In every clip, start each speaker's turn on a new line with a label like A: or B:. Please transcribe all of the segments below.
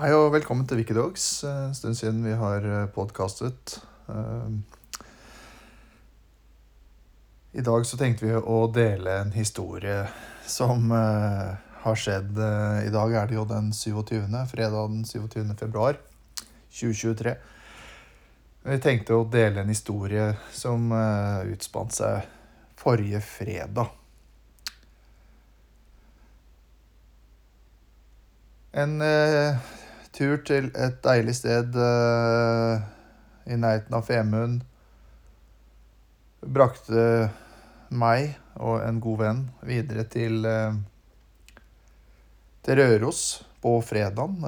A: Hei og velkommen til Wikidogs. En stund siden vi har podkastet. I dag så tenkte vi å dele en historie som eh, har skjedd. Eh, I dag er det jo den 27., fredag den 27. februar 2023. Vi tenkte å dele en historie som utspant seg forrige fredag. En tur til et deilig sted uh, i nærheten av Femund brakte meg og en god venn videre til, til Røros på fredagen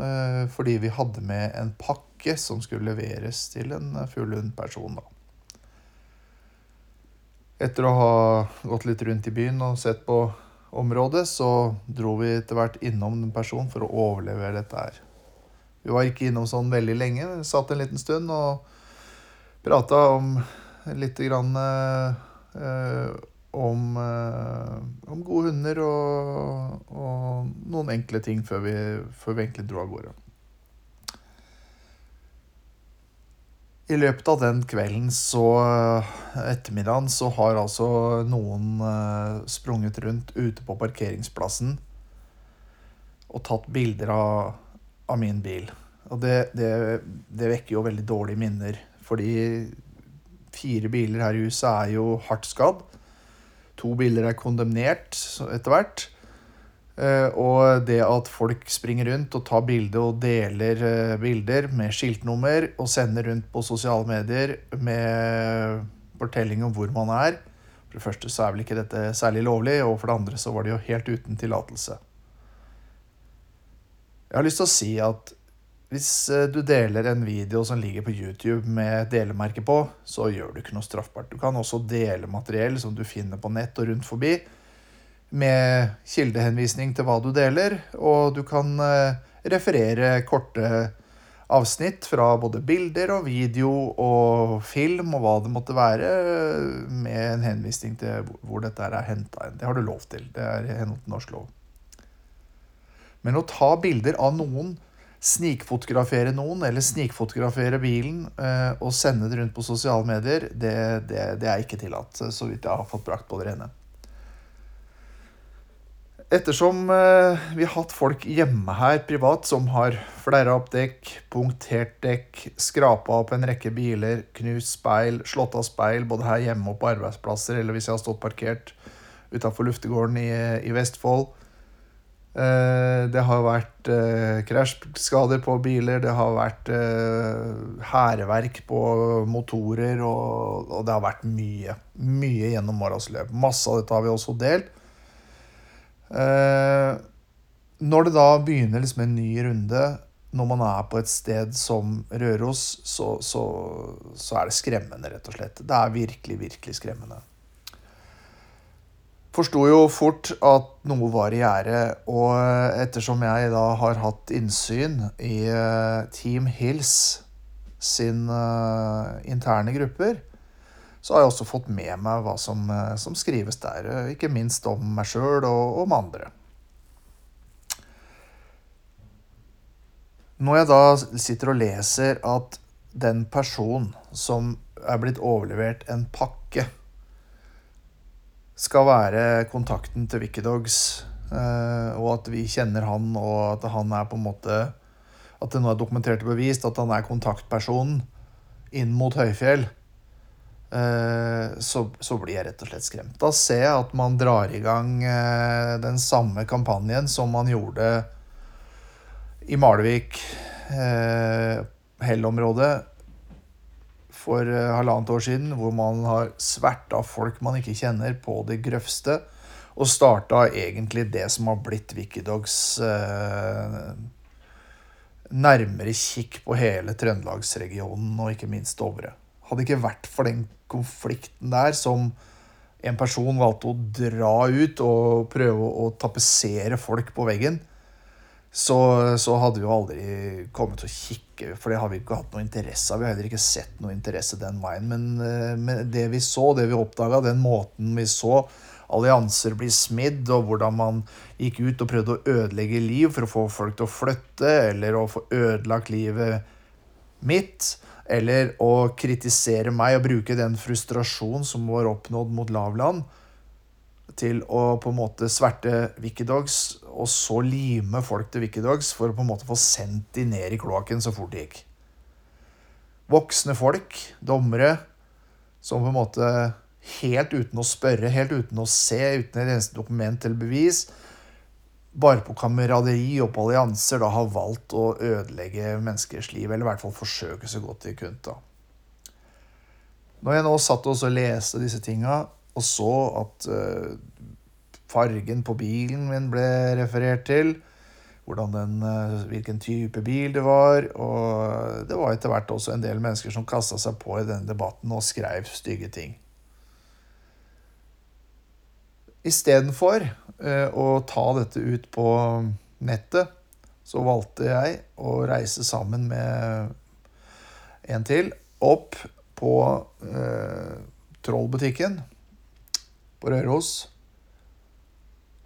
A: fordi vi hadde med en pakke som skulle leveres til en fuglehundperson. Etter å ha gått litt rundt i byen og sett på området, så dro vi etter hvert innom en person for å overlevere dette her. Vi var ikke innom sånn veldig lenge. Vi satt en liten stund og prata om litt grann eh, om, eh, om, gode hunder og, og, noen enkle ting før vi, før vi egentlig dro av gårde. I løpet av den kvelden, så ettermiddagen, så har altså noen eh, sprunget rundt ute på parkeringsplassen og tatt bilder av, av min bil. Og det, det, det, vekker jo veldig dårlige minner, fordi fire biler her i huset er jo hardt skadd. To biler er kondemnert etter hvert. Eh, og det at folk springer rundt og tar bilde og deler eh, bilder med skiltnummer og sender rundt på sosiale medier med fortelling om hvor man er For det første så er vel ikke dette særlig lovlig, og for det andre så var det jo helt uten tillatelse. Jeg har lyst til å si at hvis eh, du deler en video som ligger på YouTube med delemerke på, så gjør du ikke noe straffbart. Du kan også dele materiell som du finner på nett og rundt forbi med kildehenvisning til hva du deler, og du kan eh, referere korte avsnitt fra både bilder og video og film og hva det måtte være, med en henvisning til hvor dette er henta inn. Det har du lov til. Det er i norsk lov. Men å ta bilder av noen, snikfotografere noen eller snikfotografere bilen eh, og sende det rundt på sosiale medier, det, det, det er ikke tillatt, så vidt jeg har fått brakt på det rene. Ettersom eh, vi har hatt folk hjemme her privat som har flerra opp dekk, punktert dekk, skrapa opp en rekke biler, knust speil, slått av speil både her hjemme og på arbeidsplasser, eller hvis jeg har stått parkert utafor luftegården i, i Vestfold Det har vært eh, krasjskader på biler, det har vært hærverk på motorer, og, det har vært mye. Mye gjennom åras løp. Masse av dette har vi også delt. Eh, når det da begynner liksom en ny runde, når man er på et sted som Røros, så, så, så, er det skremmende, rett og slett. Det er virkelig, virkelig skremmende. Forsto jo fort at noe var i gjære, og ettersom jeg da har hatt innsyn i eh, Team Hills sin uh, interne grupper, så har jeg også fått med meg hva som, eh, som skrives der. Eh, ikke minst om meg sjøl og om andre. Når jeg da sitter og leser at den person som er blitt overlevert en pakke, skal være kontakten til Wikidogs, eh, og at vi kjenner han, og at han er på en måte At det nå er dokumentert og bevist at han er kontaktpersonen inn mot Høyfjell, Eh, så, så, blir jeg rett og slett skremt. Da ser jeg at man drar i gang eh, den samme kampanjen som man gjorde i Malvik, Hell-området, for halvannet år siden, hvor man har sverta folk man ikke kjenner, på det grøvste. Og starta egentlig det som har blitt Wikidogs nærmere kikk på hele trøndelagsregionen, og ikke minst Dovre. Hadde ikke vært for den konflikten der som en person valgte å dra ut og prøve å tapetsere folk på veggen, så, så, hadde vi jo aldri kommet til å kikke, for det har vi ikke hatt noe interesse av. Vi har heller ikke sett noe interesse den veien. Men, eh, men det vi så, det vi oppdaga, den måten vi så allianser bli smidd, og hvordan man gikk ut og prøvde å ødelegge liv for å få folk til å flytte, eller å få ødelagt livet mitt, eller å kritisere meg og bruke den frustrasjon som var oppnådd mot lavland, til å på en måte sverte Wikidogs, og så lime folk til Wikidogs for å på en måte få sendt de ned i kloakken så fort det gikk. Voksne folk, dommere, som på en måte helt uten å spørre, helt uten å se, uten et eneste dokument eller bevis, bare på kameraderi og på allianser da har valgt å ødelegge menneskers liv, eller i hvert fall forsøke så godt de kunne. Når jeg nå satt og leste disse tinga, og så at uh, fargen på bilen min ble referert til, den, uh, hvilken type bil det var, og det var etter hvert også en del mennesker som kasta seg på i denne debatten og skrev stygge ting. Istedenfor uh, å ta dette ut på nettet, så valgte jeg å reise sammen med en til opp på eh, Trollbutikken på Røros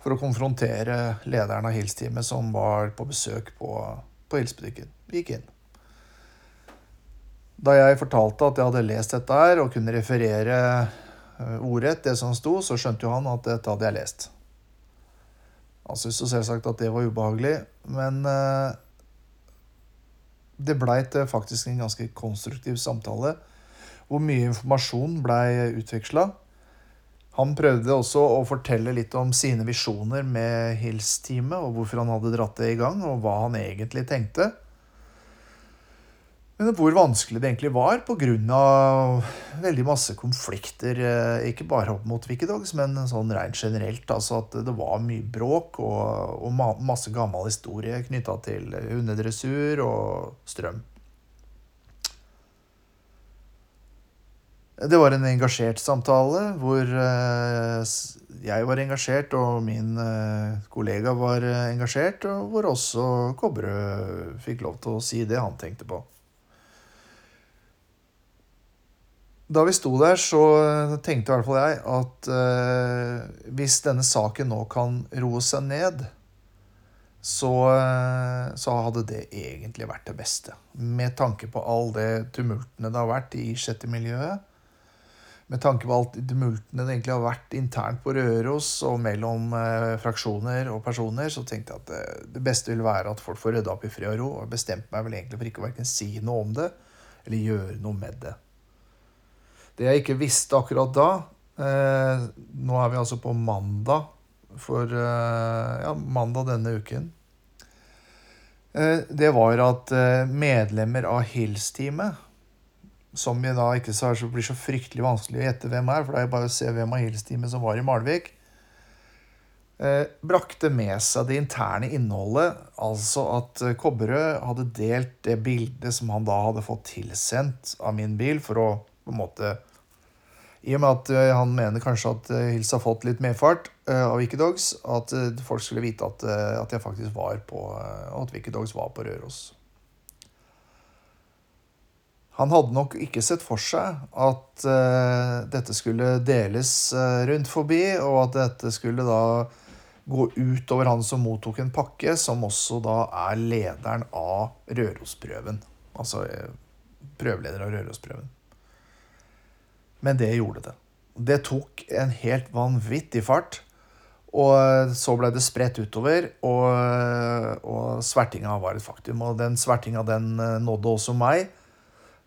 A: for å konfrontere lederen av Hils-teamet som var på besøk på, på Hils-butikken. Gikk inn. Da jeg fortalte at jeg hadde lest dette her og kunne referere eh, ordrett det som sto, så skjønte jo han at dette hadde jeg lest. Han syntes jo selvsagt at det var ubehagelig, men eh, det blei faktisk en ganske konstruktiv samtale hvor mye informasjon blei utveksla. Han prøvde også å fortelle litt om sine visjoner med Hills-teamet, og hvorfor han hadde dratt det i gang, og hva han egentlig tenkte. Men hvor vanskelig det egentlig var pga. veldig masse konflikter. Eh, ikke bare opp mot Wikidogs, men sånn rent generelt. Altså at det var mye bråk og, og masse gammel historie knytta til hundedressur og strøm. Det var en engasjert samtale hvor eh, jeg var engasjert, og min eh, kollega var eh, engasjert, og hvor også Kobberød fikk lov til å si det han tenkte på. Da vi sto der, så tenkte i hvert fall jeg at hvis denne saken nå kan roe seg ned, så, så, hadde det egentlig vært det beste. Med tanke på all det tumultene det har vært i sjette miljøet med tanke på alt tumultene den egentlig har vært internt på Røros og mellom eh, fraksjoner og personer, så tenkte jeg at det, eh, det beste vil være at folk får rydda opp i fred og ro. Og jeg bestemte meg vel egentlig for ikke å verken si noe om det eller gjøre noe med det. Det jeg ikke visste akkurat da eh, Nå er vi altså på mandag for ja, mandag denne uken. Det var at medlemmer av Hills-teamet som vi da ikke så, blir så fryktelig vanskelig å gjette hvem er, for det er jo bare å se hvem av Hills-teamet som var i Malvik, eh, brakte med seg det interne innholdet, altså at eh, Kobberød hadde delt det bildet som han da hadde fått tilsendt av min bil, for å på en måte I og med at eh, han mener kanskje at eh, Hils har fått litt medfart eh, av Wikidogs, at folk skulle vite at, at jeg faktisk var på At Wikidogs var på Røros. Han hadde nok ikke sett for seg at uh, dette skulle deles uh, rundt forbi, og at dette skulle da gå ut over han som mottok en pakke, som også da er lederen av Rørosprøven. Altså uh, prøveleder av Rørosprøven. Men det gjorde det. Det tok en helt vanvittig fart. Og så ble det spredt utover, og, og svertinga var et faktum. Og den svertinga den nådde også meg.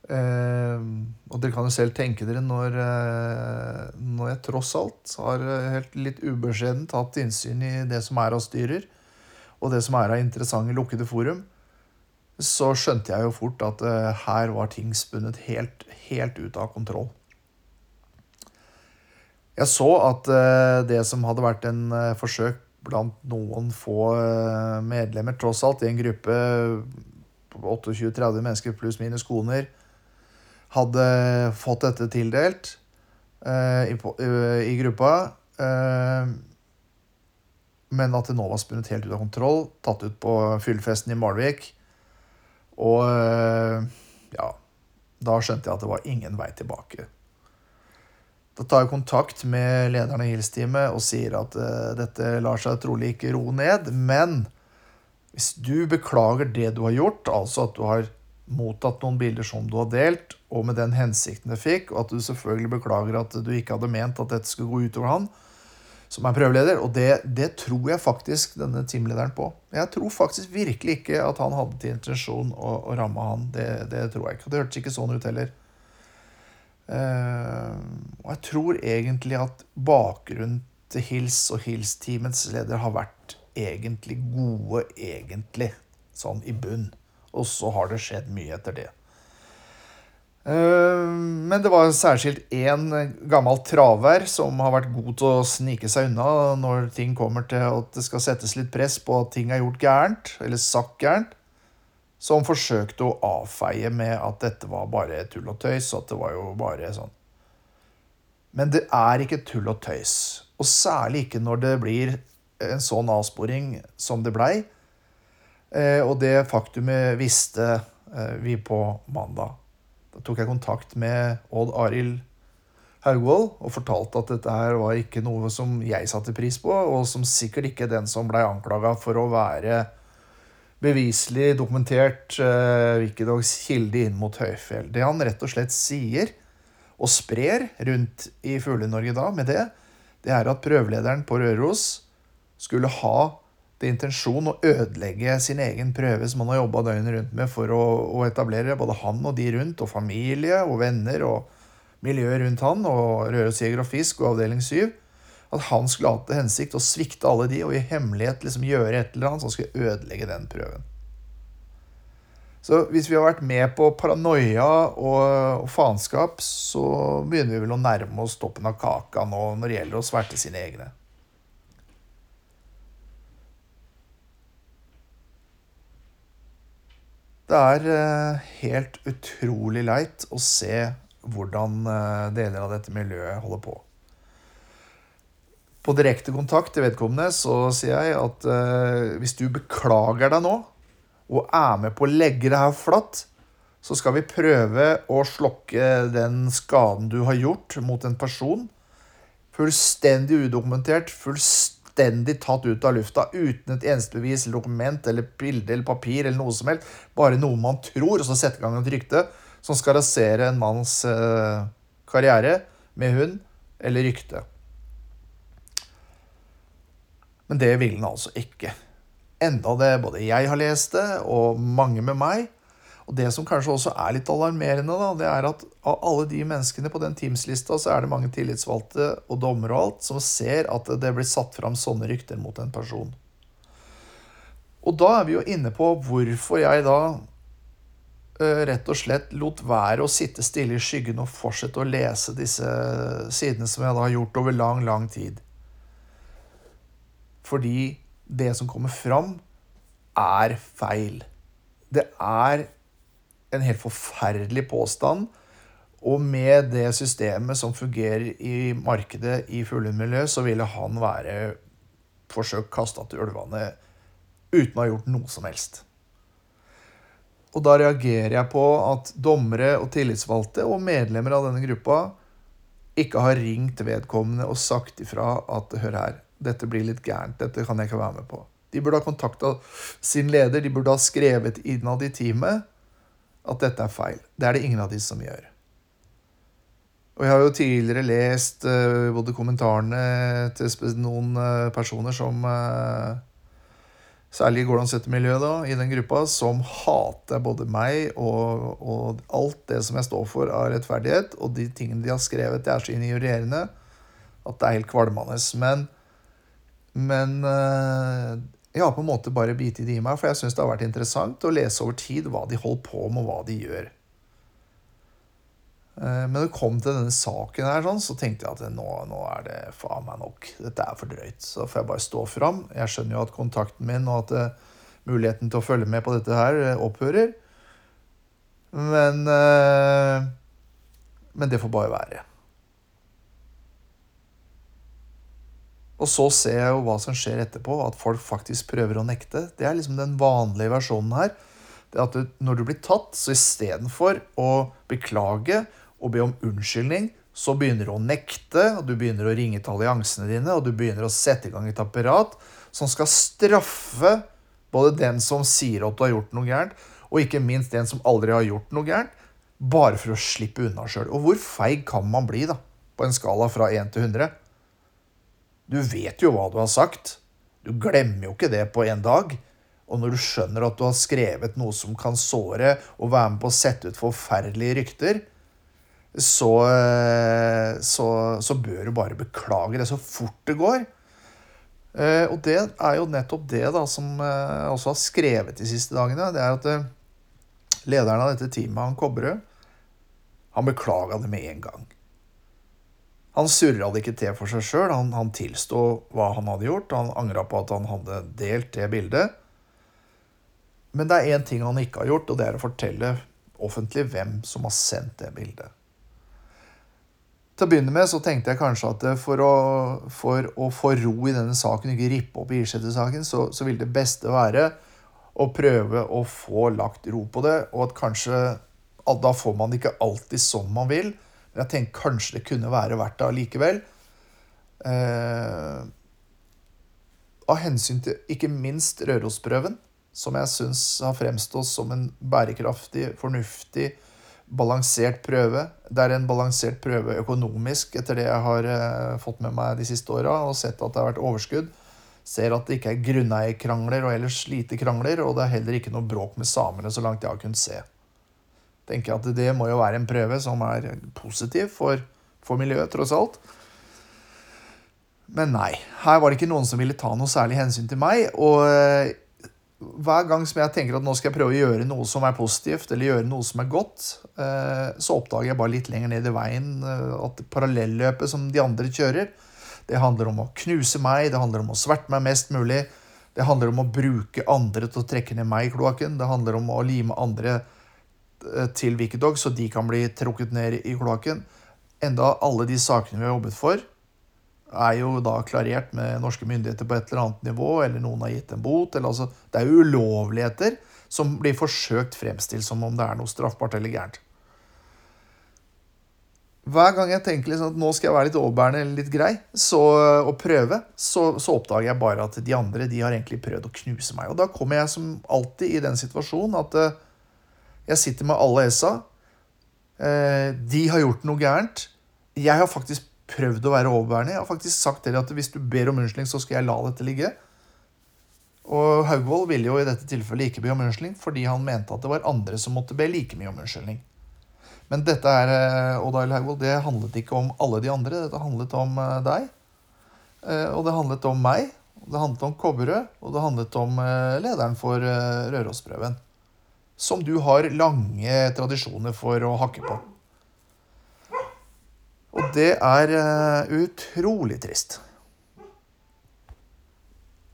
A: Eh, og dere kan jo selv tenke dere når, eh, når jeg tross alt har eh, helt litt ubeskjedent hatt innsyn i det som er av styrer, og det som er av interessante lukkede forum, så skjønte jeg jo fort at eh, her var ting spunnet helt, helt ut av kontroll. Jeg så at eh, det som hadde vært en eh, forsøk blant noen få medlemmer, tross alt, i en gruppe på 28-30 mennesker pluss minus koner, hadde fått dette tildelt uh, i, uh, i, gruppa. Uh, men at det nå var spunnet helt ut av kontroll, tatt ut på fyllefesten i Malvik. Og ja Da skjønte jeg at det var ingen vei tilbake. Da tar jeg kontakt med lederen av Hills-teamet og sier at uh, dette lar seg trolig ikke roe ned, men hvis du beklager det du har gjort, altså at du har mottatt noen bilder som du har delt, og med den hensikten det fikk, og at du selvfølgelig beklager at du ikke hadde ment at dette skulle gå utover han, som er prøveleder. Og det, det tror jeg faktisk denne teamlederen på. Jeg tror faktisk virkelig ikke at han hadde til intensjon å, å ramme han. Det, det, tror jeg ikke. Og det hørtes ikke sånn ut heller. Uh, og jeg tror egentlig at bakgrunnen til Hils og Hils-teamets leder har vært egentlig gode, egentlig. Sånn i bunn. Og så har det skjedd mye etter det. Eh, men det var særskilt én gammel traver som har vært god til å snike seg unna når ting kommer til at det skal settes litt press på at ting er gjort gærent, eller sagt gærent, som forsøkte å avfeie med at dette var bare tull og tøys, at det var jo bare sånn. Men det er ikke tull og tøys. Og særlig ikke når det blir en sånn avsporing som det blei. Eh, og det faktumet visste eh, vi på mandag. Da tok jeg kontakt med Odd Arild Haugvold og fortalte at dette her var ikke noe som jeg satte pris på, og som sikkert ikke den som blei anklaga for å være beviselig dokumentert eh, Wikidogs kilde inn mot Høyfjell. Det han rett og slett sier og sprer rundt i Fugle-Norge da med det, det er at prøvelederen på Røros skulle ha intensjon å ødelegge sin egen prøve som han har jobba døgnet rundt med for å, å, etablere både han og de rundt, og familie og venner og miljøet rundt han, og Røros Jeger og Fisk og Avdeling 7. At han skulle hatt til hensikt å svikte alle de og i hemmelighet liksom gjøre et eller annet som skulle ødelegge den prøven. Så hvis vi har vært med på paranoia og, og faenskap, så begynner vi vel å nærme oss toppen av kaka nå når det gjelder å sverte sine egne. Det er eh, helt utrolig leit å se hvordan eh, deler av dette miljøet holder på. På direkte kontakt til vedkommende så sier jeg at uh, hvis du beklager deg nå, og er med på å legge det her flatt, så skal vi prøve å slokke den skaden du har gjort mot en person. Fullstendig udokumentert, fullstendig fullstendig tatt ut av lufta uten et eneste bevis, dokument eller bilde eller papir eller noe som helst. Bare noe man tror, og så sette i gang et rykte som skal rasere en manns eh, karriere med hund eller rykte. Men det ville han altså ikke. Enda det både jeg har lest det, og mange med meg, og Det som kanskje også er litt alarmerende, da, det er at av alle de menneskene på den Teams-lista, så er det mange tillitsvalgte og dommere og alt som ser at det blir satt fram sånne rykter mot en person. Og da er vi jo inne på hvorfor jeg da uh, rett og slett lot være å sitte stille i skyggen og fortsette å lese disse sidene som jeg da har gjort over lang, lang tid. Fordi det som kommer fram, er feil. Det er en helt forferdelig påstand. Og med det systemet som fungerer i markedet i fuglehundmiljøet, så ville han være forsøkt kasta til ulvene uten å ha gjort noe som helst. Og da reagerer jeg på at dommere og tillitsvalgte og medlemmer av denne gruppa ikke har ringt vedkommende og sagt ifra at hør her, dette blir litt gærent, dette kan jeg ikke være med på. De burde ha kontakta sin leder, de burde ha skrevet innad i teamet at dette er feil. Det er det ingen av de som gjør. Og jeg har jo tidligere lest uh, både kommentarene til noen uh, personer som uh, Særlig i Gordon Setter-miljøet da, i den gruppa, som hater både meg og, og, alt det som jeg står for av rettferdighet. Og de tingene de har skrevet, det er så injurierende at det er helt kvalmende. Men, men jeg har på en måte bare bitt det i meg, for jeg syns det har vært interessant å lese over tid hva de holder på med, og hva de gjør. Eh, men da det kom til denne saken, her, sånn, så tenkte jeg at nå, nå, er det faen meg nok. Dette er for drøyt. Så får jeg bare stå fram. Jeg skjønner jo at kontakten min og at eh, muligheten til å følge med på dette her eh, opphører. Men Men det får bare være. Og så ser jeg jo hva som skjer etterpå, at folk faktisk prøver å nekte. Det er liksom den vanlige versjonen her. Det at du, når du blir tatt, så istedenfor å beklage og be om unnskyldning, så begynner du å nekte, og du begynner å ringe til alliansene dine, og du begynner å sette i gang et apparat som skal straffe både den som sier at du har gjort noe gærent, og ikke minst den som aldri har gjort noe gærent, bare for å slippe unna sjøl. Og hvor feig kan man bli, da? På en skala fra 1 til 100? Du vet jo hva du har sagt. Du glemmer jo ikke det på en dag. Og når du skjønner at du har skrevet noe som kan såre og være med på å sette ut forferdelige rykter, så, eh, så, så bør du bare beklage det så fort det går. Eh, og det er jo nettopp det da, som eh, jeg også har skrevet de siste dagene. Det er at lederen av dette teamet, han Kobberud, han beklaga det med en gang. Han surra det ikke til for seg sjøl. Han, han tilsto hva han hadde gjort. Han angra på at han hadde delt det bildet. Men det er én ting han ikke har gjort, og det er å fortelle offentlig hvem som har sendt det bildet. Til å begynne med så tenkte jeg kanskje at for å, for å få ro i denne saken, ikke rippe opp i Irsete-saken, så, så vil det beste være å prøve å få lagt ro på det, og at kanskje Da får man det ikke alltid som man vil, jeg tenker kanskje det kunne være verdt det allikevel. Eh, av hensyn til ikke minst Rørosprøven, som jeg syns har fremstått som en bærekraftig, fornuftig, balansert prøve. Det er en balansert prøve økonomisk, etter det jeg har eh, fått med meg de siste åra, og sett at det har vært overskudd. Ser at det ikke er grunneierkrangler og ellers lite krangler, og det er heller ikke noe bråk med samene, så langt jeg har kunnet se. Tenker at Det må jo være en prøve som er positiv for, for miljøet, tross alt. Men nei, her var det ikke noen som ville ta noe særlig hensyn til meg. og eh, hver gang som jeg tenker at nå skal jeg prøve å gjøre noe som er positivt, eller gjøre noe som er godt, eh, så oppdager jeg bare litt lenger ned i veien eh, at parallelløpet som de andre kjører, det handler om å knuse meg, det handler om å sverte meg mest mulig. Det handler om å bruke andre til å trekke ned meg i kloakken. Det handler om å lime andre til Wikidog, så de kan bli trukket ned i kloakken. Enda alle de sakene vi har jobbet for, er jo da klarert med norske myndigheter på et eller annet nivå, eller noen har gitt en bot. Altså, det er jo ulovligheter som blir forsøkt fremstilt som om det er noe straffbart eller gærent. Hver gang jeg tenker liksom at nå skal jeg være litt overbærende eller litt grei så, og prøve, så, så, oppdager jeg bare at de andre de har egentlig prøvd å knuse meg. Og da kommer jeg som alltid i den situasjonen at uh, jeg sitter med alle ESA. Uh, de har gjort noe gærent. Jeg har faktisk prøvd å være overbærende. Jeg har faktisk sagt til dem at hvis du ber om unnskyldning, så skal jeg la dette ligge. Og Haugvold ville jo i dette tilfellet ikke be om unnskyldning fordi han mente at det var andre som måtte be like mye om unnskyldning. Men dette er, Odd-Arild Haugvold, det handlet ikke om alle de andre. Dette handlet om eh, deg. Eh, og det handlet om meg. Det handlet om Kobberød, og det handlet om lederen for Rørosprøven. Som du har lange tradisjoner for å hakke på. Og det er uh, utrolig trist.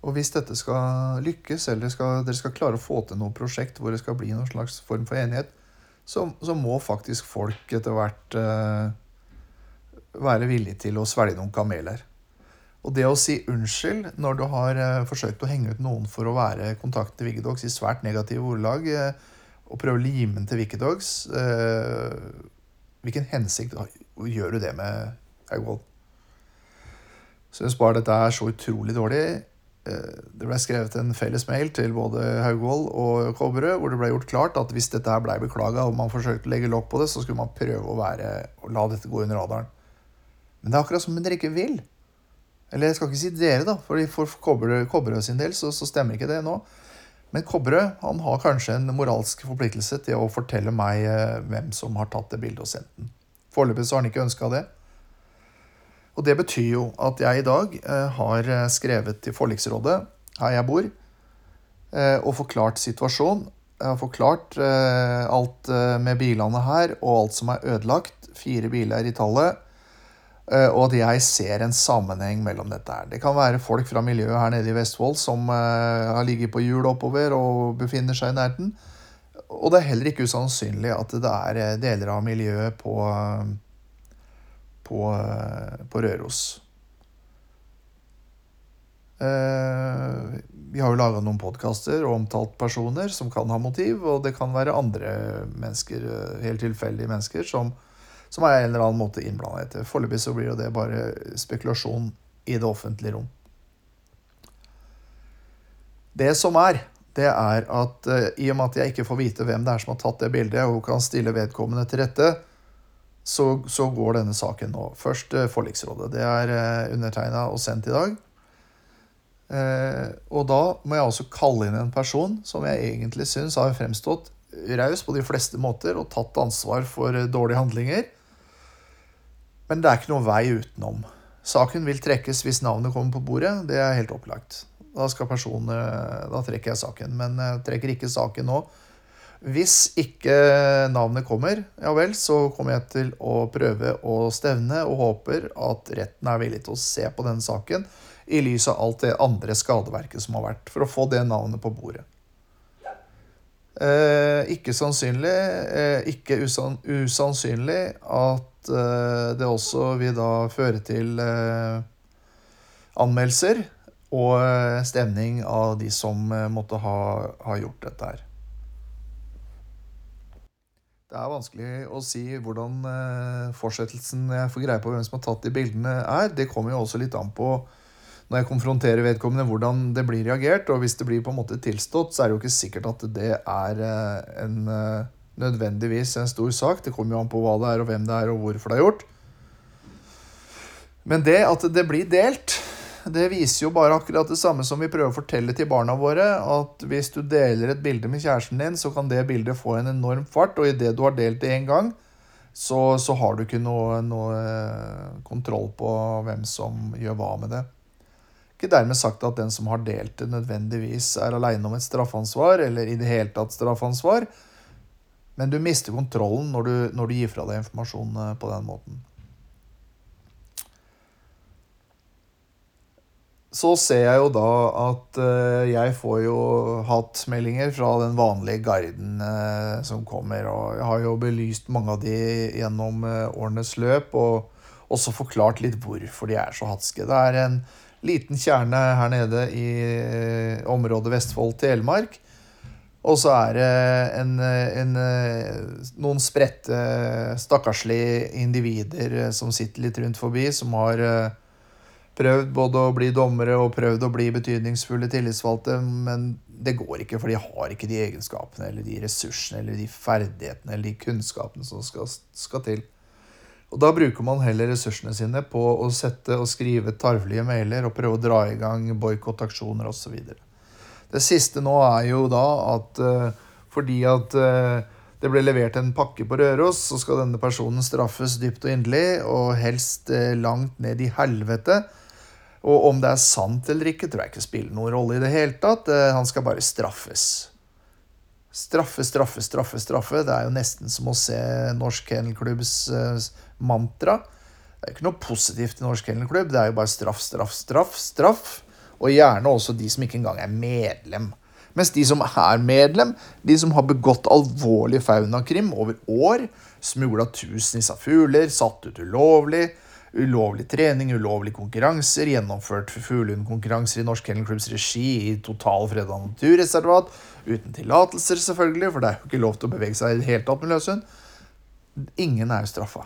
A: Og hvis dette skal lykkes, eller skal, dere skal klare å få til noe prosjekt hvor det skal bli noen slags form for enighet, så, så må faktisk folk etter hvert uh, være villige til å svelge noen kameler. Og det å si unnskyld når du har uh, forsøkt å henge ut noen for å være kontakt til Viggedox i svært negative ordelag, og prøve å lime den til Wikidogs Hvilken hensikt gjør du det med Haugvold? Syns bare dette er så utrolig dårlig. Eh, det ble skrevet en felles mail til både Haugvold og Kobberød hvor det ble gjort klart at hvis dette her ble beklaga og man forsøkte å legge lokk på det, så skulle man prøve å, være, å la dette gå under radaren. Men det er akkurat som om dere ikke vil. Eller jeg skal ikke si dere, da, for for Kobberød sin del så, så, stemmer ikke det nå. Men Kobberød han har kanskje en moralsk forpliktelse til å fortelle meg eh, hvem som har tatt det bildet og sendt den. Foreløpig så har han ikke ønska det. Og det betyr jo at jeg i dag eh, har eh, skrevet til forliksrådet her jeg bor, og forklart situasjonen. Jeg har forklart alt med bilene her, og alt som er ødelagt. Fire biler i tallet. Eh, og at jeg ser en sammenheng mellom dette her. Det kan være folk fra miljøet her nede i Vestfold som har ligget på hjul oppover og befinner seg i nærheten. Og det er heller ikke usannsynlig at det er eh, deler av miljøet på, på, eh, på Røros. Eh, vi har jo laga noen podkaster og omtalt personer som kan ha motiv, og det kan være andre mennesker, helt tilfeldige mennesker, som som er en eller annen måte innblanda i. Foreløpig så blir jo det bare spekulasjon i det offentlige rom. Det som er, det er at uh, i og med at jeg ikke får vite hvem det er som har tatt det bildet, og kan stille vedkommende til rette, så, så går denne saken nå. Først uh, forliksrådet. Det er eh, undertegna og sendt i dag. Eh, og da må jeg også kalle inn en person som jeg egentlig syns har fremstått raus på de fleste måter og tatt ansvar for dårlige handlinger. Men det er ikke noe vei utenom. Saken vil trekkes hvis navnet kommer på bordet. Det er helt opplagt. Da, personen, da trekker jeg saken. Men jeg trekker ikke saken nå. Hvis ikke navnet kommer, ja vel, så kommer jeg til å prøve å stevne og håper at retten er villig til å se på denne saken i lys av alt det andre skadeverket som har vært, for å få det navnet på bordet. Eh, ikke sannsynlig, eh, ikke usann, usannsynlig at eh, det også vil da føre til anmeldelser og stemning av de som måtte ha, ha, gjort dette her. Det er vanskelig å si hvordan fortsettelsen jeg får greie på hvem som har tatt de bildene, er. Det kommer jo også litt an på når jeg konfronterer vedkommende, hvordan det blir reagert. Og hvis det blir på en måte tilstått, så er det jo ikke sikkert at det er en, nødvendigvis en stor sak. Det kommer jo an på hva det er, og hvem det er, og hvorfor det er gjort. Men det at det blir delt, det viser jo bare akkurat det samme som vi prøver å fortelle til barna våre. At hvis du deler et bilde med kjæresten din, så kan det bildet få en enorm fart. Og idet du har delt det én gang, så, så, har du ikke noe, noe, eh, kontroll på hvem som gjør hva med det. Ikke dermed sagt at den som har delt det, nødvendigvis er aleine om et straffansvar, eller i det hele tatt straffansvar. Men du mister kontrollen når du, når du gir fra deg informasjon eh, på den måten. så ser jeg jo da at uh, jeg får jo hatmeldinger fra den vanlige garden uh, som kommer. Og jeg har jo belyst mange av de gjennom årenes løp, og også forklart litt hvorfor de er så hatske. Det er en liten kjerne her nede i området Vestfold-Telemark. Og så er det en, en, noen spredte, stakkarslige individer som sitter litt rundt forbi, som har prøvd både å bli dommere og prøvd å bli betydningsfulle tillitsvalgte, men det går ikke, for de har ikke de egenskapene eller de ressursene eller de ferdighetene eller de kunnskapene som skal, skal til. Og Da bruker man heller ressursene sine på å sette og skrive tarvelige mailer og prøve å dra i gang boikottaksjoner osv. Det siste nå er jo da at uh, fordi at uh, det ble levert en pakke på Røros, så skal denne personen straffes dypt og inderlig, og helst uh, langt ned i helvete. Og om det er sant eller ikke, tror jeg ikke spiller noen rolle i det hele tatt. Eh, han skal bare straffes. Straffe, straffe, straffe, straffe. Det er jo nesten som å se Norsk Kennelklubbs eh, mantra. Det er ikke noe positivt i Norsk Kennelklubb. Det er jo bare straff, straff, straff, straff. Og gjerne også de som ikke engang er medlem. Mens de som er medlem, de som har begått alvorlig faunakrim over år, smugla tusenvis av fugler, satt ut ulovlig, ulovlig trening, ulovlige konkurranser, gjennomført fuglehundkonkurranser i Norsk Kennelklubbs regi i total freda naturreservat, uten tillatelser, selvfølgelig, for det er jo ikke lov til å bevege seg i det hele tatt med løshund. Ingen er jo straffa.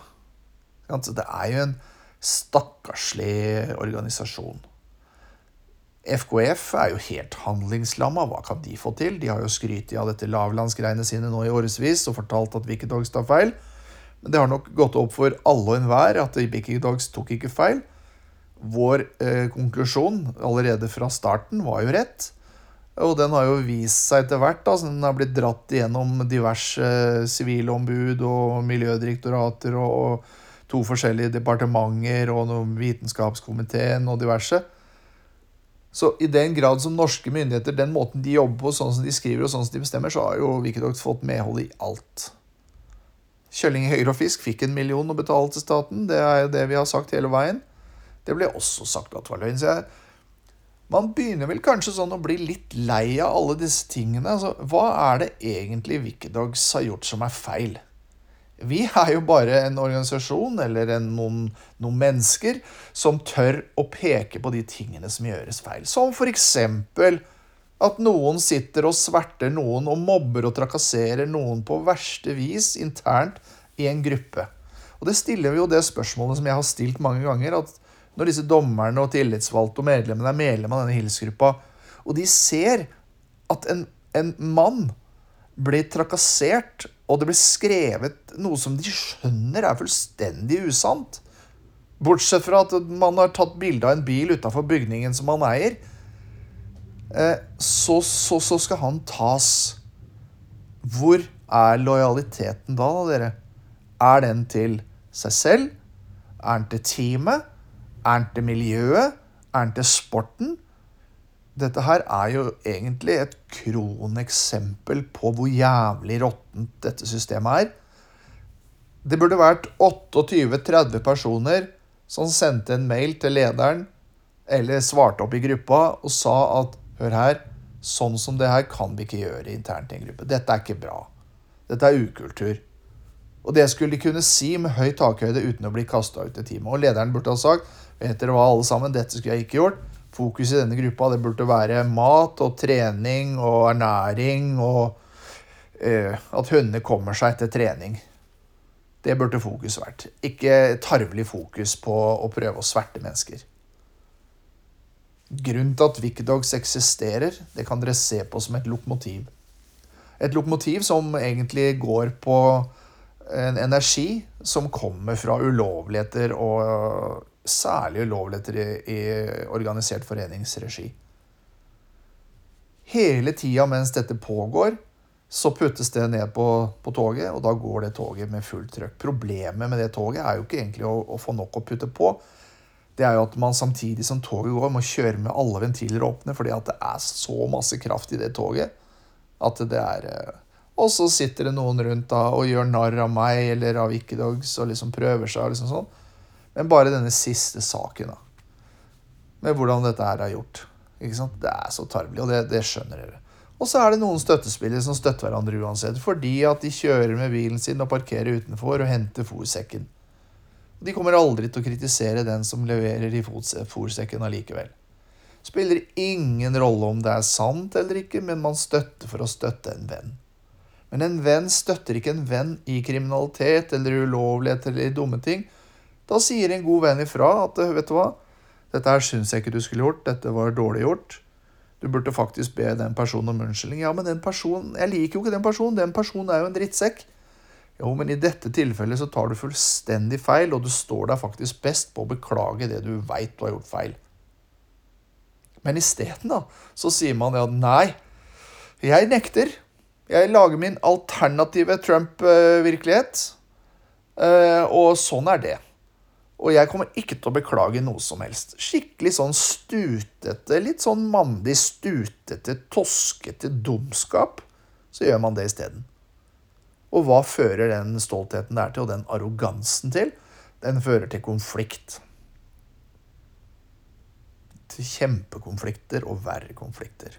A: Det er jo en stakkarslig organisasjon. FKF er jo helt handlingslamma. Hva kan de få til? De har jo skrytt av dette lavlandsgreiene sine nå i årevis og fortalt at Wicked Dogs tar feil. Men det har nok gått opp for alle og enhver at Big Dogs tok ikke feil. Vår eh, konklusjon allerede fra starten var jo rett. Og den har jo vist seg etter hvert. Altså, den har blitt dratt igjennom diverse eh, sivilombud og miljødirektorater og, og, to forskjellige departementer og noen Vitenskapskomiteen og diverse. Så i den grad som norske myndigheter, den måten de jobber på, sånn som de skriver og sånn som de bestemmer, så har jo Wikidox fått medhold i alt. Kjølling Høyre og Fisk fikk en million å betale til staten. Det er jo det vi har sagt hele veien. Det ble også sagt at det var løgn. Så jeg, man begynner vel kanskje sånn å bli litt lei av alle disse tingene. Altså, hva er det egentlig Wikidogs har gjort som er feil? Vi er jo bare en organisasjon eller en, noen, noen, mennesker som tør å peke på de tingene som gjøres feil. Som for eksempel at noen sitter og sverter noen og mobber og trakasserer noen på verste vis internt i en gruppe. Og det stiller jo det spørsmålet som jeg har stilt mange ganger, at når disse dommerne og tillitsvalgte og medlemmene er medlem av denne hilsgruppa, og de ser at en, en mann blir trakassert, og det blir skrevet noe som de skjønner er fullstendig usant Bortsett fra at man har tatt bilde av en bil utafor bygningen som man eier, så, så, så, skal han tas. Hvor er lojaliteten da, da, dere? Er den til seg selv? Er den til teamet? Er den til miljøet? Er den til sporten? Dette her er jo egentlig et kroneksempel på hvor jævlig råttent dette systemet er. Det burde vært 28-30 personer som sendte en mail til lederen eller svarte opp i gruppa og sa at hør her, sånn som det her kan vi ikke gjøre internt i en gruppe. Dette er ikke bra. Dette er ukultur. Og det skulle de kunne si med høy takhøyde uten å bli kasta ut i teamet. Og lederen burde ha sagt vet dere hva, alle sammen, dette skulle jeg ikke gjort. Fokus i denne gruppa det burde være mat og trening og ernæring og uh, at hundene kommer seg etter trening. Det burde fokus vært. Ikke tarvelig fokus på å prøve å sverte mennesker. Grunnen til at Wikidogs eksisterer, det kan dere se på som et lokomotiv. Et lokomotiv som egentlig går på en energi som kommer fra ulovligheter, og særlig ulovligheter i, i organisert foreningsregi. Hele tida mens dette pågår, så puttes det ned på, på, toget, og da går det toget med fullt trøkk. Problemet med det toget er jo ikke egentlig å, å, få nok å putte på. Det er jo at man samtidig som toget går, må kjøre med alle ventiler åpne, fordi at det er så masse kraft i det toget at det er eh, Og så sitter det noen rundt da og gjør narr av meg eller av Ikkedogs, og liksom prøver seg. og liksom sånn. Men bare denne siste saken, da. Med hvordan dette her er gjort. Ikke sant? Det er så tarvelig, og det, det skjønner dere. Og så er det noen støttespillere som støtter hverandre uansett, fordi at de kjører med bilen sin og parkerer utenfor og henter fòrsekken. De kommer aldri til å kritisere den som leverer i fòrsekken allikevel. Spiller ingen rolle om det er sant eller ikke, men man støtter for å støtte en venn. Men en venn støtter ikke en venn i kriminalitet eller ulovlighet eller dumme ting. Da sier en god venn ifra at vet du hva, dette her syns jeg ikke du skulle gjort, dette var dårlig gjort. Du burde faktisk be den personen om unnskyldning. Ja, men den personen, jeg liker jo ikke den personen, den personen er jo en drittsekk. Jo, men i dette tilfellet så tar du fullstendig feil, og du står deg faktisk best på å beklage det du veit du har gjort feil. Men isteden, da, så sier man ja, nei, jeg nekter. Jeg lager min alternative Trump-virkelighet, eh, og sånn er det. Og jeg kommer ikke til å beklage noe som helst. Skikkelig sånn stutete, litt sånn mandig stutete, toskete dumskap. Så gjør man det isteden. Og hva fører den stoltheten der til, og den arrogansen til? Den fører til konflikt til kjempekonflikter og verre konflikter.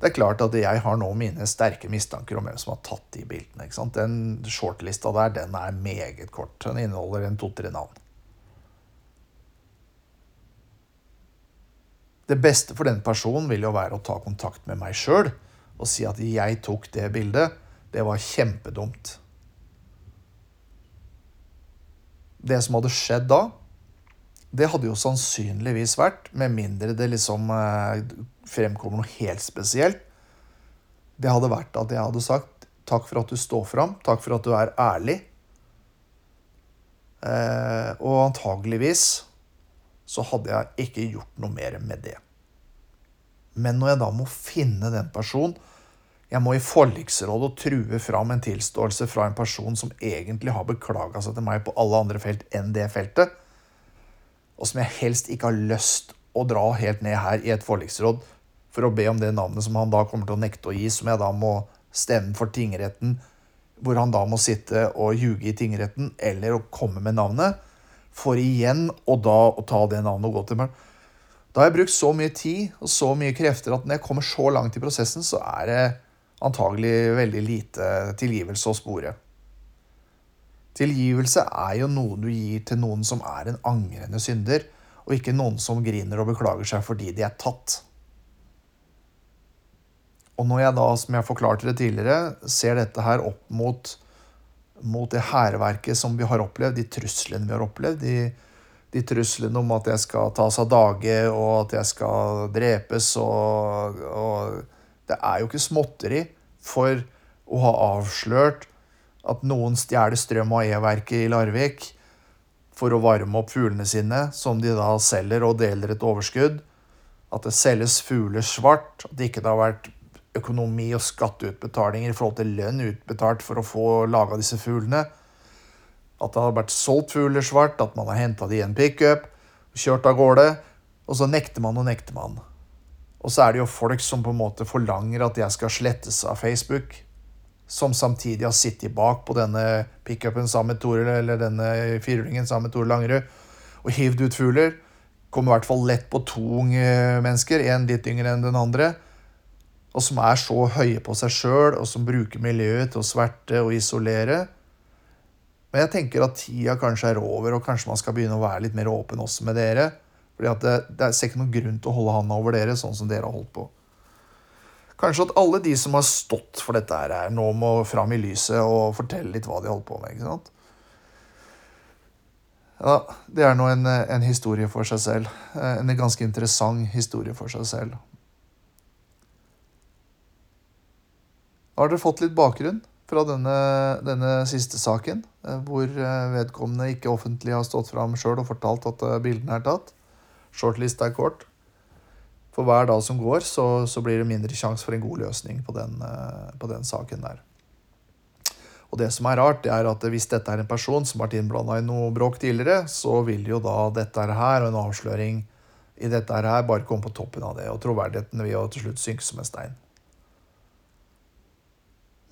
A: Det er klart at jeg har nå mine sterke mistanker om hvem som har tatt de bildene. ikke sant? Den shortlista der den er meget kort. Den inneholder en to-tre navn. Det beste for den personen vil jo være å ta kontakt med meg sjøl og si at jeg tok det bildet. Det var kjempedumt. Det som hadde skjedd da, det hadde jo sannsynligvis vært, med mindre det liksom eh, fremkommer noe helt spesielt, det hadde vært at jeg hadde sagt takk for at du står fram, takk for at du er ærlig. Eh, og antageligvis så hadde jeg ikke gjort noe mer med det. Men når jeg da må finne den personen Jeg må i forliksrådet og true fram en tilståelse fra en person som egentlig har beklaga seg til meg på alle andre felt enn det feltet og som jeg helst ikke har lyst å dra helt ned her i et forliksråd for å be om det navnet som han da kommer til å nekte å gi, som jeg da må stemme for tingretten, hvor han da må sitte og ljuge i tingretten, eller å komme med navnet, for igjen å da å ta det navnet og gå til meg. Da har jeg brukt så mye tid og så mye krefter at når jeg kommer så langt i prosessen, så er det antagelig veldig lite tilgivelse å spore. Tilgivelse er jo noe du gir til noen som er en angrende synder, og ikke noen som griner og beklager seg fordi de er tatt. Og når jeg da, som jeg forklarte det tidligere, ser dette her opp mot mot det hærverket som vi har opplevd, de truslene vi har opplevd. De, de truslene om at jeg skal tas av dage, og at jeg skal drepes. Og, og det er jo ikke småtteri for å ha avslørt at noen stjeler strøm av E-verket i Larvik for å varme opp fuglene sine, som de da selger og deler et overskudd. At det selges fugler svart. At det ikke har vært økonomi og skatteutbetalinger i forhold til lønn utbetalt for å få laga disse fuglene. At det har vært solgt fugler svart, at man har henta de i en pickup, kjørt av gårde. Og så nekter man og nekter man. Og så er det jo folk som på en måte forlanger at jeg skal slettes av Facebook. Som samtidig har sittet bak på denne pickupen sammen med Tore, eller denne firhjulingen sammen med Tore Langerud og hivd ut fugler. Kommer i hvert fall lett på to unge mennesker, én litt yngre enn den andre. Og som er så høye på seg sjøl, og som bruker miljøet til å sverte og isolere. Men jeg tenker at tida kanskje er over, og kanskje man skal begynne å være litt mer åpen også med dere. Fordi at det, det er ikke noen grunn til å holde handa over dere, sånn som dere har holdt på. Kanskje at alle de som har stått for dette her, nå må fram i lyset og fortelle litt hva de holdt på med. ikke sant? Ja, Det er nå en, en historie for seg selv. En ganske interessant historie for seg selv. Har dere fått litt bakgrunn? fra denne, denne, siste saken, eh, hvor eh, vedkommende ikke offentlig har stått fram sjøl og fortalt at eh, bildene er tatt. Shortlist er kort. For hver dag som går, så, så blir det mindre sjanse for en god løsning på den, på den, saken der. Og det som er rart, det er at hvis dette er en person som har vært innblanda i noe bråk tidligere, så vil jo da dette her og en avsløring i dette her bare komme på toppen av det. Og troverdigheten vil jo til slutt synke som en stein.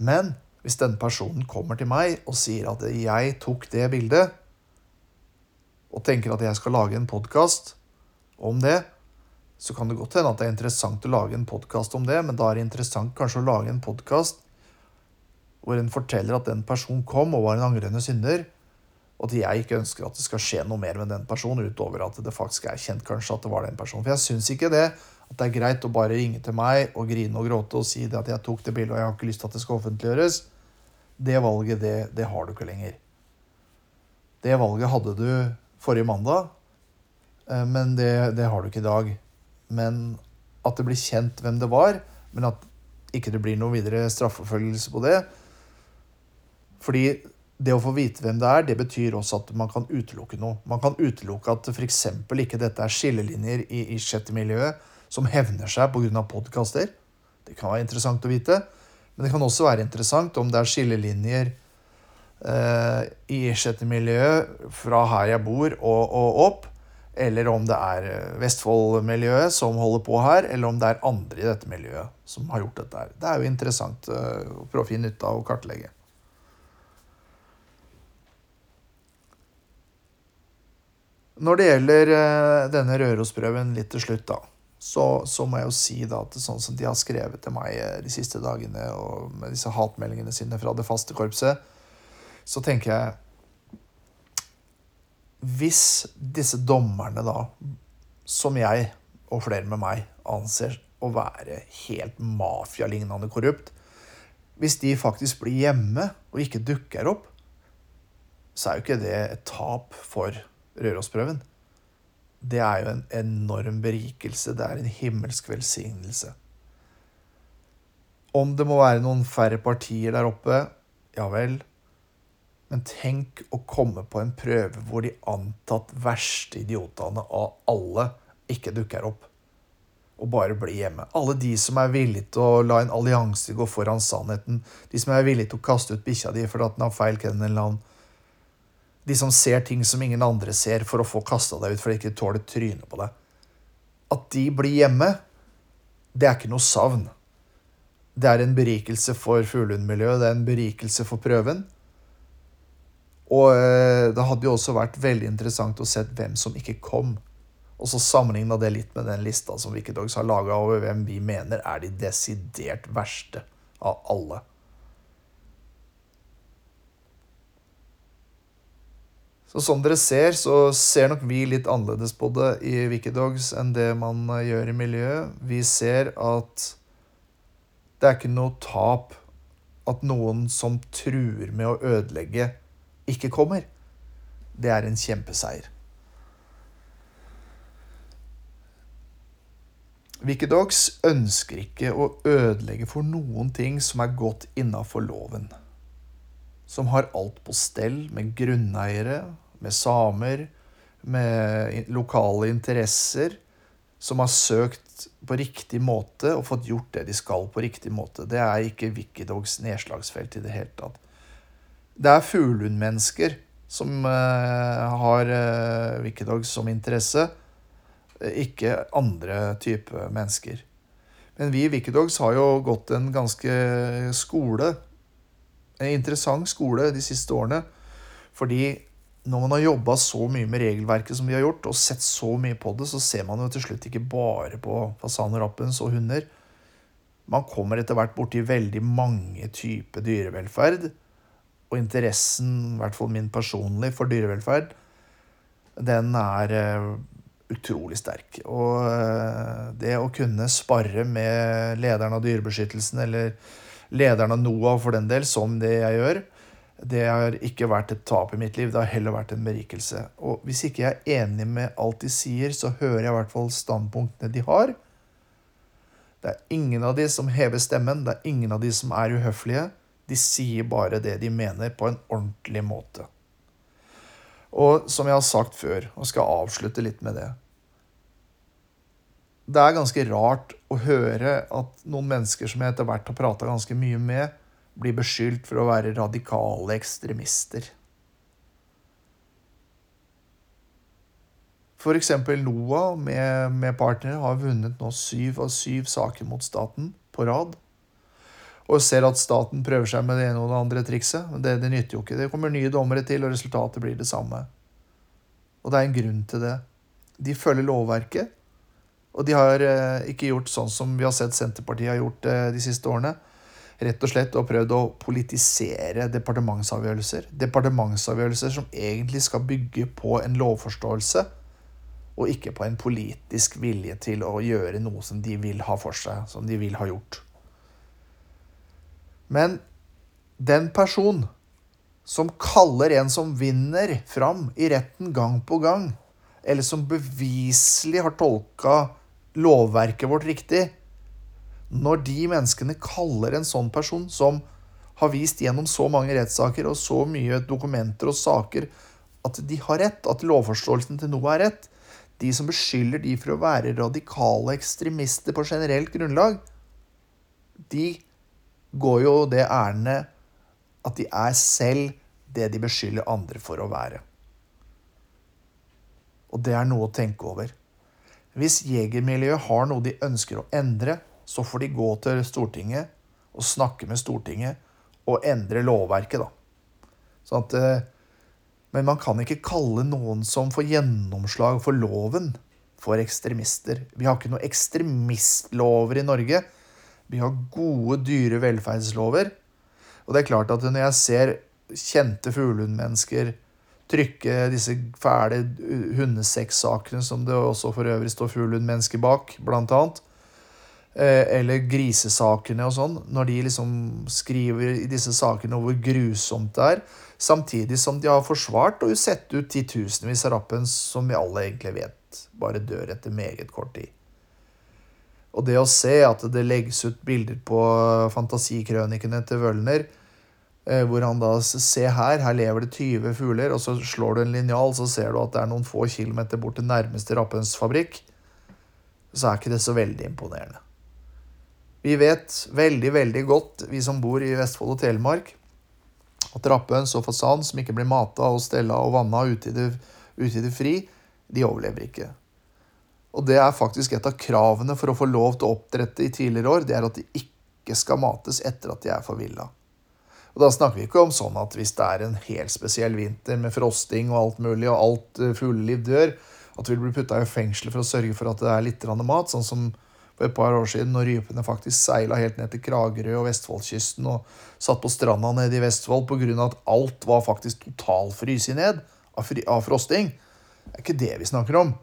A: Men hvis denne personen kommer til meg og sier at jeg tok det bildet, og tenker at jeg skal lage en podkast om det, så kan det godt hende at det er interessant å lage en podkast om det, men da er det interessant kanskje å lage en podkast hvor en forteller at den personen kom og var en angrende synder, og at jeg ikke ønsker at det skal skje noe mer med den personen, utover at det faktisk er kjent kanskje at det var den personen. For jeg syns ikke det at det er greit å bare ringe til meg og grine og gråte og si det at jeg tok det bildet og jeg har ikke lyst til at det skal offentliggjøres. Det valget, det, det har du ikke lenger. Det valget hadde du forrige mandag, men det, det, har du ikke i dag. Men at det blir kjent hvem det var, men at ikke det blir noe videre straffeforfølgelse på det. Fordi det å få vite hvem det er, det betyr også at man kan utelukke noe. Man kan utelukke at f.eks. ikke dette er skillelinjer i, i chat-miljøet som hevner seg pga. podkaster. Det kan være interessant å vite. Men det kan også være interessant om det er skillelinjer eh, i miljø, fra her jeg bor og, og, opp, eller om det er eh, Vestfold-miljøet som holder på her, eller om det er andre i dette miljøet som har gjort dette her. Det er jo interessant eh, å prøve å finne ut av og kartlegge. Når det gjelder eh, denne Rørosprøven litt til slutt, da så, så, må jeg jo si da at sånn som de har skrevet til meg de siste dagene, og med disse hatmeldingene sine fra det faste korpset, så tenker jeg Hvis disse dommerne, da, som jeg og flere med meg anser å være helt mafialignende korrupt Hvis de faktisk blir hjemme og ikke dukker opp, så er jo ikke det et tap for Rørosprøven det er jo en enorm berikelse. Det er en himmelsk velsignelse. Om det må være noen færre partier der oppe, ja vel. Men tenk å komme på en prøve hvor de antatt verste idiotene av alle ikke dukker opp. Og bare blir hjemme. Alle de som er villige til å la en allianse gå foran sannheten. De som er villige til å kaste ut bikkja di fordi den har feil annen, De som ser ting som ingen andre ser, for å få kasta deg ut fordi de ikke tåler trynet på deg. At de blir hjemme, det er ikke noe savn. Det er en berikelse for fuglehundmiljøet, det er en berikelse for prøven. Og eh, det hadde jo også vært veldig interessant å se hvem som ikke kom. Og så sammenligna det litt med den lista som Wikidogs har laga over hvem vi mener er de desidert verste av alle. Så som dere ser, så ser nok vi litt annerledes på det i Wikidogs enn det man eh, gjør i miljøet. Vi ser at det er ikke noe tap at noen som truer med å ødelegge, ikke kommer, det er en kjempeseier. Wikidogs ønsker ikke å ødelegge for noen ting som er godt innafor loven. Som har alt på stell med grunneiere, med samer, med lokale interesser som har søkt på riktig måte og fått gjort det de skal på riktig måte. Det er ikke Wikidogs nedslagsfelt i det hele tatt. Det er fuglehundmennesker som uh, har uh, Wikidogs som interesse, ikke andre type mennesker. Men vi i Wikidogs har jo gått en ganske skole, en interessant skole de siste årene. Fordi når man har jobba så mye med regelverket som vi har gjort, og sett så mye på det, så ser man jo til slutt ikke bare på fasaner, rappens og hunder. Man kommer etter hvert borti veldig mange typer dyrevelferd. Og interessen, i hvert fall min personlig, for dyrevelferd, den er uh, utrolig sterk. Og uh, det å kunne spare med lederen av Dyrebeskyttelsen, eller lederen av NOAH for den del, som det jeg gjør, det har ikke vært et tap i mitt liv, det har heller vært en berikelse. Og hvis ikke jeg er enig med alt de sier, så hører jeg i hvert fall standpunktene de har. Det er ingen av de som hever stemmen, det er ingen av de som er uhøflige. De sier bare det de mener, på en ordentlig måte. Og som jeg har sagt før, og skal avslutte litt med det Det er ganske rart å høre at noen mennesker som jeg etter hvert har prata ganske mye med, blir beskyldt for å være radikale ekstremister. F.eks. NOAH med, med partnere har vunnet nå syv av syv saker mot staten på rad. Og ser at staten prøver seg med det ene og det andre trikset. Men det, det nytter jo ikke. Det kommer nye dommere til, og resultatet blir det samme. Og det er en grunn til det. De følger lovverket. Og de har eh, ikke gjort sånn som vi har sett Senterpartiet har gjort eh, de siste årene rett og slett og prøvd å politisere departementsavgjørelser. Departementsavgjørelser som egentlig skal bygge på en lovforståelse, og ikke på en politisk vilje til å gjøre noe som de vil ha for seg, som de vil ha gjort. Men den person som kaller en som vinner, fram i retten gang på gang, eller som beviselig har tolka lovverket vårt riktig, når de menneskene kaller en sånn person som har vist gjennom så mange rettssaker og så mye dokumenter og saker at de har rett, at lovforståelsen til noe er rett, de som beskylder de for å være radikale ekstremister på generelt grunnlag, de går jo det ærendet at de er selv det de beskylder andre for å være. Og det er noe å tenke over. Hvis jegermiljøet har noe de ønsker å endre, så får de gå til Stortinget og snakke med Stortinget og endre lovverket, da. Sånn at, eh, men man kan ikke kalle noen som får gjennomslag for loven, for ekstremister. Vi har ikke noen ekstremistlover i Norge. Vi har gode dyrevelferdslover. Og det er klart at når jeg ser kjente fuglehundmennesker trykke disse fæle hundesexsakene, som det også for øvrig står fuglehundmennesker bak, blant annet, Eh, eller grisesakene og sånn, når de liksom skriver i disse sakene hvor grusomt det er, samtidig som de har forsvart og sett ut titusenvis av rappens som vi alle egentlig vet bare dør etter meget kort tid. Og det å se at det legges ut bilder på fantasikrønikene til Wølner, eh, hvor han da Se her, her lever det 20 fugler, og så slår du en linjal, så ser du at det er noen få kilometer bort til nærmeste rappensfabrikk. Så er ikke det så veldig imponerende. Vi vet veldig, veldig godt, vi som bor i Vestfold og Telemark, at rappøns og fasan som ikke blir mata og stella og vanna ute i, det, ute i det fri, de overlever ikke. Og det er faktisk et av kravene for å få lov til å oppdrette i tidligere år, det er at de ikke skal mates etter at de er forvilla. Og da snakker vi ikke om sånn at hvis det er en helt spesiell vinter med frosting og alt mulig, og alt eh, fugleliv dør, at vi blir putta i fengsel for å sørge for at det er litt mat, sånn som for et par år siden når rypene faktisk seila helt ned til Kragerø og Vestfoldkysten og satt på stranda nede i Vestfold pga. at alt var faktisk totalfryst ned av, frosting. Det er ikke det vi snakker om.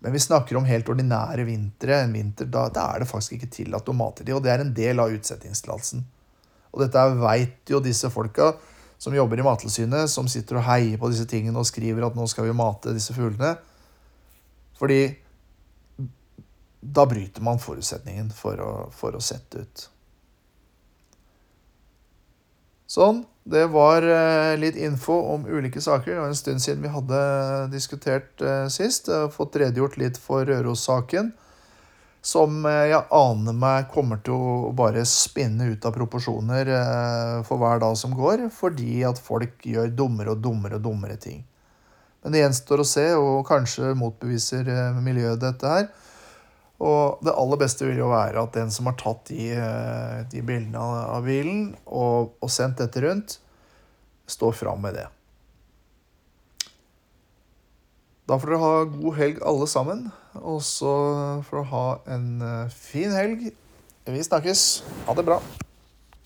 A: Men vi snakker om helt ordinære vintre. En vinter, da, da er det faktisk ikke tillatt å mate de, og det er en del av utsettingstillatelsen. Og dette veit jo disse folka som jobber i Mattilsynet, som sitter og heier på disse tingene og skriver at nå skal vi mate disse fuglene. Fordi da bryter man forutsetningen for å, for å sette ut. Sånn. Det var eh, litt info om ulike saker. Det var en stund siden vi hadde diskutert eh, sist. Jeg har fått redegjort litt for Røros-saken. Som eh, jeg aner meg kommer til å bare spinne ut av proporsjoner for hver dag som går. Fordi at folk gjør dummere og dummere og dummere ting. Men det gjenstår å se, og kanskje motbeviser miljøet dette her. Og det aller beste vil jo være at den som har tatt de, eh, de bildene av bilen og, og, sendt dette rundt, står fram med det. Da får dere ha god helg alle sammen. Og så får dere ha en eh, fin helg. Vi snakkes. Ha det bra.